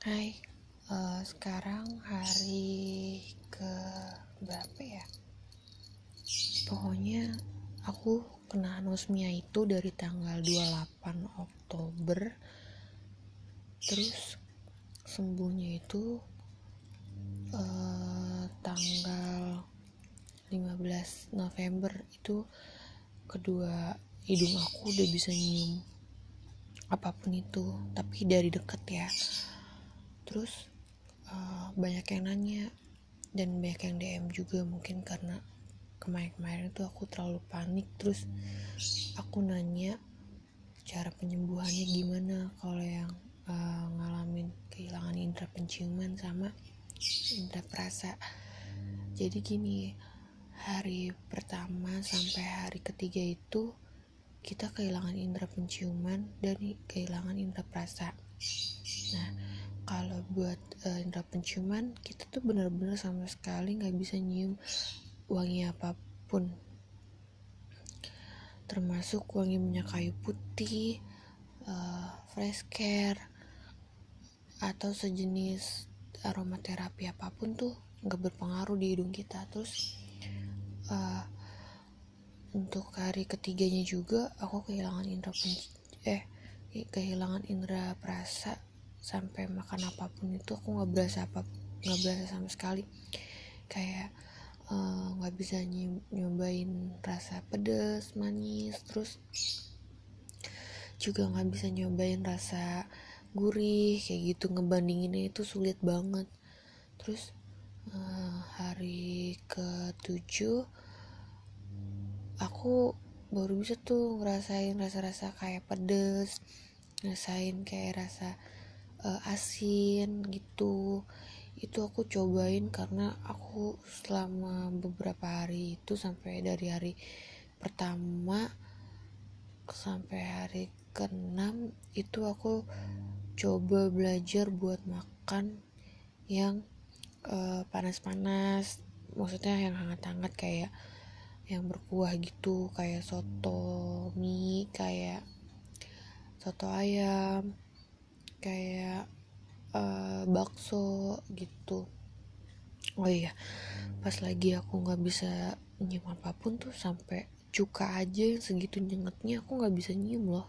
Hai, uh, sekarang hari ke berapa ya? Pokoknya aku kena anosmia itu dari tanggal 28 Oktober terus sembuhnya itu uh, tanggal 15 November itu kedua hidung aku udah bisa nyium apa pun itu tapi dari deket ya terus uh, banyak yang nanya dan banyak yang DM juga mungkin karena kemarin-kemarin itu aku terlalu panik terus aku nanya cara penyembuhannya gimana kalau yang uh, ngalamin kehilangan indera penciuman sama indera perasa jadi gini hari pertama sampai hari ketiga itu kita kehilangan indera penciuman dan kehilangan indera perasa. Nah, kalau buat uh, indera penciuman kita tuh benar-benar sama sekali nggak bisa nyium wangi apa pun, termasuk wangi minyak kayu putih, uh, fresh care atau sejenis aromaterapi apa pun tuh nggak berpengaruh di hidung kita. Terus uh, untuk hari ketiganya juga aku kehilangan indera eh kehilangan indera perasa sampai makan apa pun itu aku nggak berasa apa nggak berasa sama sekali. Kayak eh, nggak uh, bisa nyobain rasa pedas manis terus juga nggak bisa nyobain rasa gurih kayak gitu. Ngebandinginnya itu sulit banget. Terus uh, hari ketujuh aku baru bisa tuh ngerasain rasa-rasa kayak pedes ngerasain kayak rasa uh, asin gitu. Itu aku cobain karena aku selama beberapa hari itu sampai dari hari pertama sampai hari keenam itu aku coba belajar buat makan yang uh, panas-panas. Maksudnya yang hangat-hangat kayak yang berkuah gitu kayak soto mie kayak soto ayam kayak uh, bakso gitu. Oh iya pas lagi aku nggak bisa nyium apa pun tuh sampai cuka aja yang segitu nyengetnya aku nggak bisa nyium loh.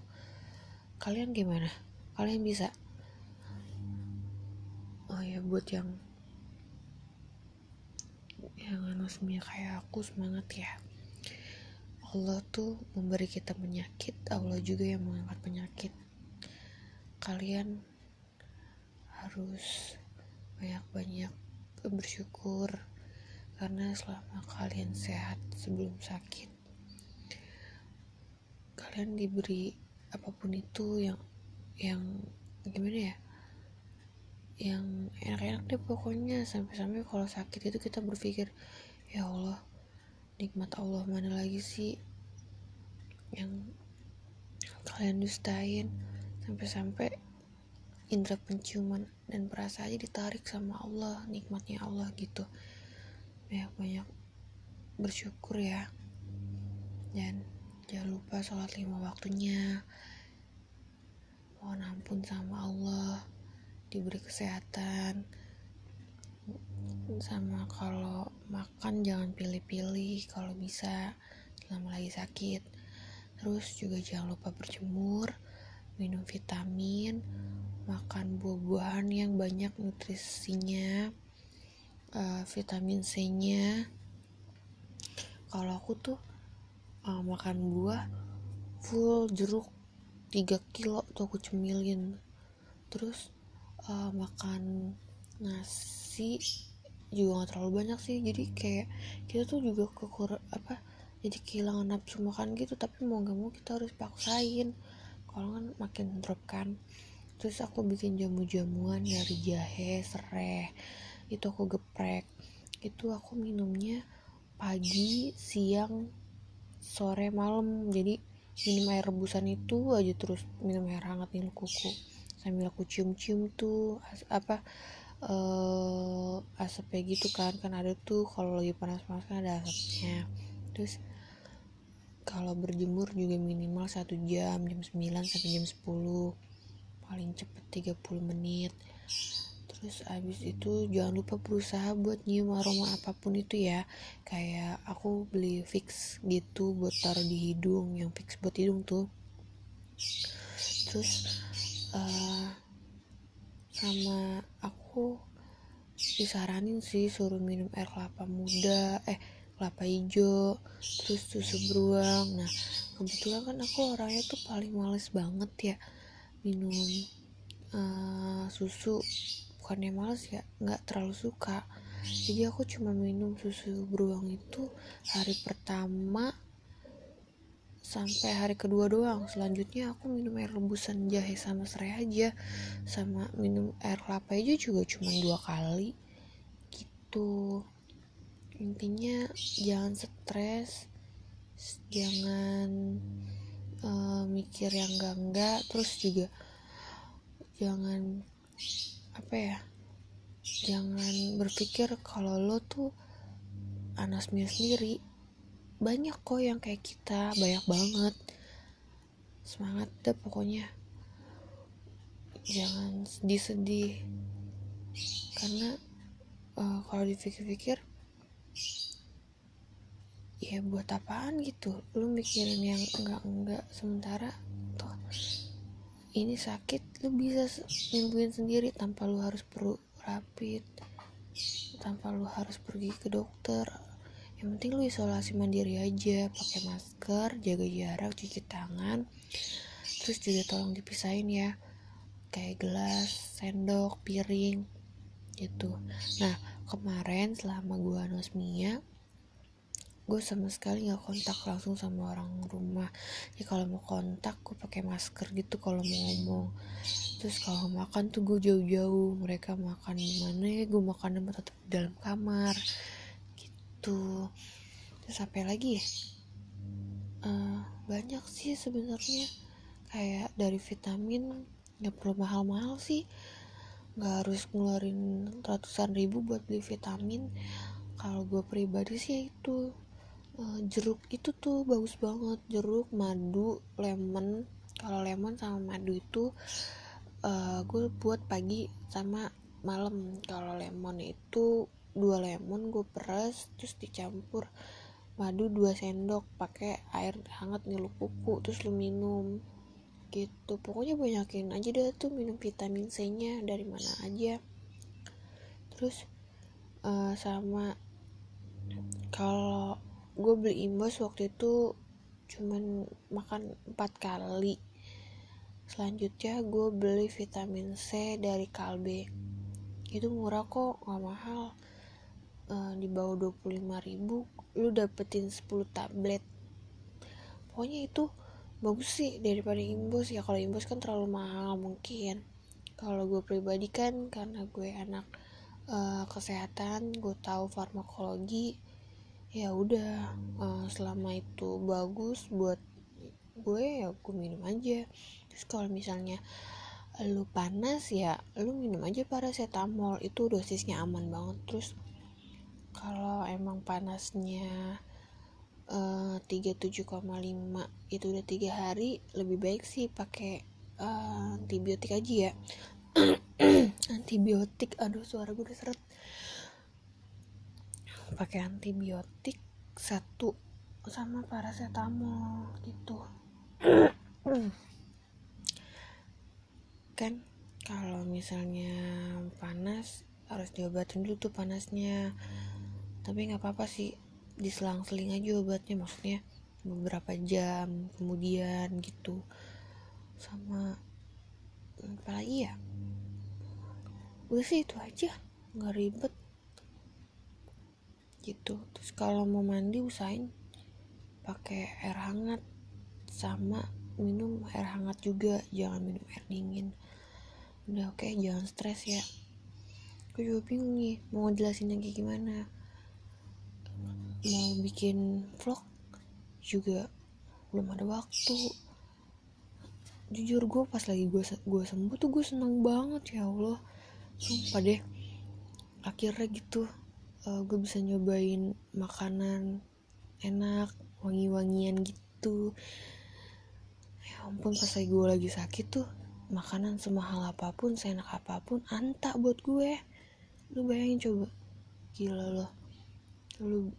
Kalian gimana? Kalian bisa? Oh ya buat yang yang anosmia kayak aku semangat ya. Allah tuh memberi kita penyakit Allah juga yang mengangkat penyakit kalian harus banyak-banyak bersyukur karena selama kalian sehat sebelum sakit kalian diberi apa pun itu yang yang gimana ya yang enak-enak deh pokoknya. Sampai-sampai kalau sakit itu kita berpikir ya Allah nikmat Allah mana lagi sih yang kalian dustain? Sampai-sampai indera penciuman dan perasa aja ditarik sama Allah nikmatnya Allah gitu. Banyak-banyak bersyukur ya. Dan jangan lupa sholat lima waktunya. Mohon ampun sama Allah diberi kesehatan. Sama kalau makan jangan pilih-pilih kalau bisa selama lagi sakit. Terus juga jangan lupa berjemur minum vitamin makan buah-buahan yang banyak nutrisinya uh, vitamin C nya kalau aku tuh uh, makan buah full jeruk 3 kilo tuh aku cemilin. Terus uh, makan nasi juga gak terlalu banyak sih. Jadi kayak kita tuh juga kekur apa jadi kehilangan nafsu makan gitu. Tapi mau gak mau kita harus paksain. Kalau kan makin drop kan terus aku bikin jamu-jamuan dari jahe serai itu aku geprek. Itu aku minumnya pagi siang sore malam. Jadi minum air rebusan itu aja terus minum air hangat minum kuku. Sambil aku cium-cium tuh apa uh, asapnya gitu kan kan ada tuh kalau lagi panas-panas kan ada asapnya. Terus kalau berjemur juga minimal satu jam jam 9 sampai jam 10 paling cepet 30 menit. Terus abis itu jangan lupa berusaha buat nyium aroma apa pun itu ya. Kayak aku beli fix gitu buat taruh di hidung yang fix buat hidung tuh. Terus uh, sama aku disaranin sih suruh minum air kelapa muda eh kelapa hijau terus susu beruang. Nah kebetulan kan aku orangnya tuh paling males banget ya minum uh, susu bukannya males ya nggak terlalu suka. Jadi aku cuma minum susu beruang itu hari pertama sampai hari kedua doang. Selanjutnya aku minum air rebusan jahe sama serai aja sama minum air kelapa hijau juga cuma dua kali gitu. Intinya jangan stres jangan uh, mikir yang enggak enggak terus juga jangan apa ya jangan berpikir kalau lo tuh anasmia sendiri banyak kok yang kayak kita banyak banget. Semangat deh pokoknya. Jangan sedih-sedih. Karena uh, kalau dipikir-pikir ya buat apaan gitu. Lu mikirin yang enggak-enggak sementara tuh ini sakit lu bisa nyembuhin sendiri tanpa lu harus perlu rapid tanpa lu harus pergi ke dokter. Yang penting lu isolasi mandiri aja pakai masker jaga jarak cuci tangan terus juga tolong dipisahin ya kayak gelas sendok piring gitu. Nah kemarin selama gua anosmia gue sama sekali nggak kontak langsung sama orang rumah. Ya kalau mau kontak gue pakai masker gitu kalau mau ngomong. Terus kalau makan tuh gue jauh-jauh. Mereka makan di mana ya? Gue makan tetap di dalam kamar. Gitu. Terus apa lagi ya? Uh, banyak sih sebenarnya. Kayak dari vitamin nggak perlu mahal-mahal sih. Nggak harus ngeluarin ratusan ribu buat beli vitamin. Kalau gue pribadi sih itu jeruk itu tuh bagus banget. Jeruk madu lemon. Kalau lemon sama madu itu uh, gue buat pagi sama malam. Kalau lemon itu dua lemon gue peras terus dicampur. Madu dua sendok pakai air hangat nyelup kuku terus lu minum. Gitu. Pokoknya banyakin aja deh tuh minum vitamin C nya dari mana aja. Terus uh, sama kalau gue beli imbas waktu itu cuman makan empat kali. Selanjutnya gue beli vitamin C dari Kalbe. Itu murah kok nggak mahal. E, di bawah 25 ribu lu dapetin 10 tablet. Pokoknya itu bagus sih daripada imbos ya kalau imbos kan terlalu mahal mungkin. Kalau gue pribadi kan karena gue anak uh, kesehatan gue tahu farmakologi ya udah uh, selama itu bagus buat gue ya gue minum aja. Terus kalau misalnya lu panas ya lu minum aja paracetamol. Itu dosisnya aman banget. Terus kalau emang panasnya uh, 37,5 itu udah tiga hari lebih baik sih pakai uh, antibiotik aja ya. Antibiotik aduh suara gue udah seret pakai antibiotik satu sama paracetamol gitu. Kan kalau misalnya panas harus diobatin dulu tuh panasnya. Tapi nggak apa-apa sih diselang-seling aja obatnya maksudnya beberapa jam kemudian gitu. Sama apa lagi ya? Udah sih itu aja. Nggak ribet gitu. Terus kalau mau mandi usahain pakai air hangat sama minum air hangat juga jangan minum air dingin. Udah oke okay, jangan stres ya. Aku juga bingung nih mau jelasin lagi gimana. Mau bikin vlog juga belum ada waktu. Jujur gue pas lagi gue gue sembuh tuh gue seneng banget ya allah. Sumpah deh akhirnya gitu uh, gue bisa nyobain makanan enak wangi-wangian gitu. Ya ampun pas lagi gue lagi sakit tuh makanan semahal apa pun seenak apa pun anta buat gue. Lu bayangin coba. Gila loh. Lu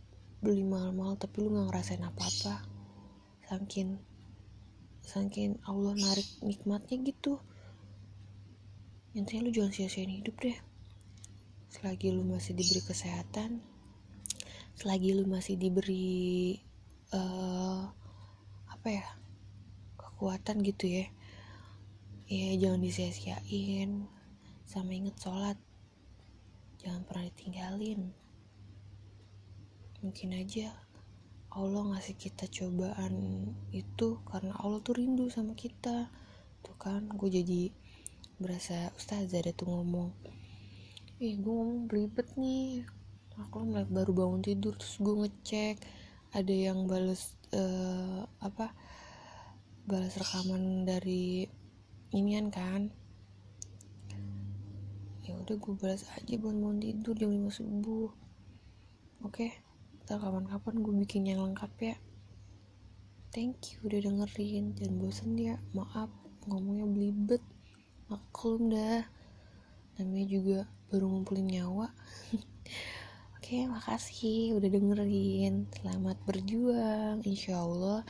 beli mahal-mahal tapi lu nggak ngerasain apa-apa. Saking saking Allah narik nikmatnya gitu. Intinya lu jangan sia-siain hidup deh selagi lu masih diberi kesehatan selagi lu masih diberi uh, apa ya kekuatan gitu ya ya jangan disia-siain. Sama inget sholat jangan pernah ditinggalin. Mungkin aja Allah ngasih kita cobaan itu karena Allah tuh rindu sama kita. Tuh kan gue jadi berasa ustazah ada tuh ngomong ih gue ngomong beribet nih. Aku baru bangun tidur terus gue ngecek. Ada yang balas uh, apa balas rekaman dari inian kan? Ya udah gue balas aja buat bangun tidur jam 5 subuh. Oke okay? kapan-kapan gue bikin yang lengkap ya. Thank you udah dengerin. Jangan bosen ya. Maaf ngomongnya belibet. Maklum dah. Namanya juga baru ngumpulin nyawa Oke, makasih udah dengerin. Selamat berjuang. Insya Allah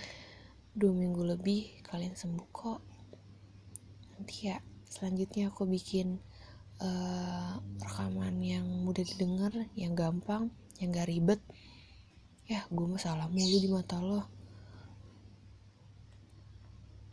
dua minggu lebih kalian sembuh kok. Nanti ya selanjutnya aku bikin uh, rekaman yang mudah didengar, yang gampang, yang gak ribet. Ya, gue masalah mulu di mata lo.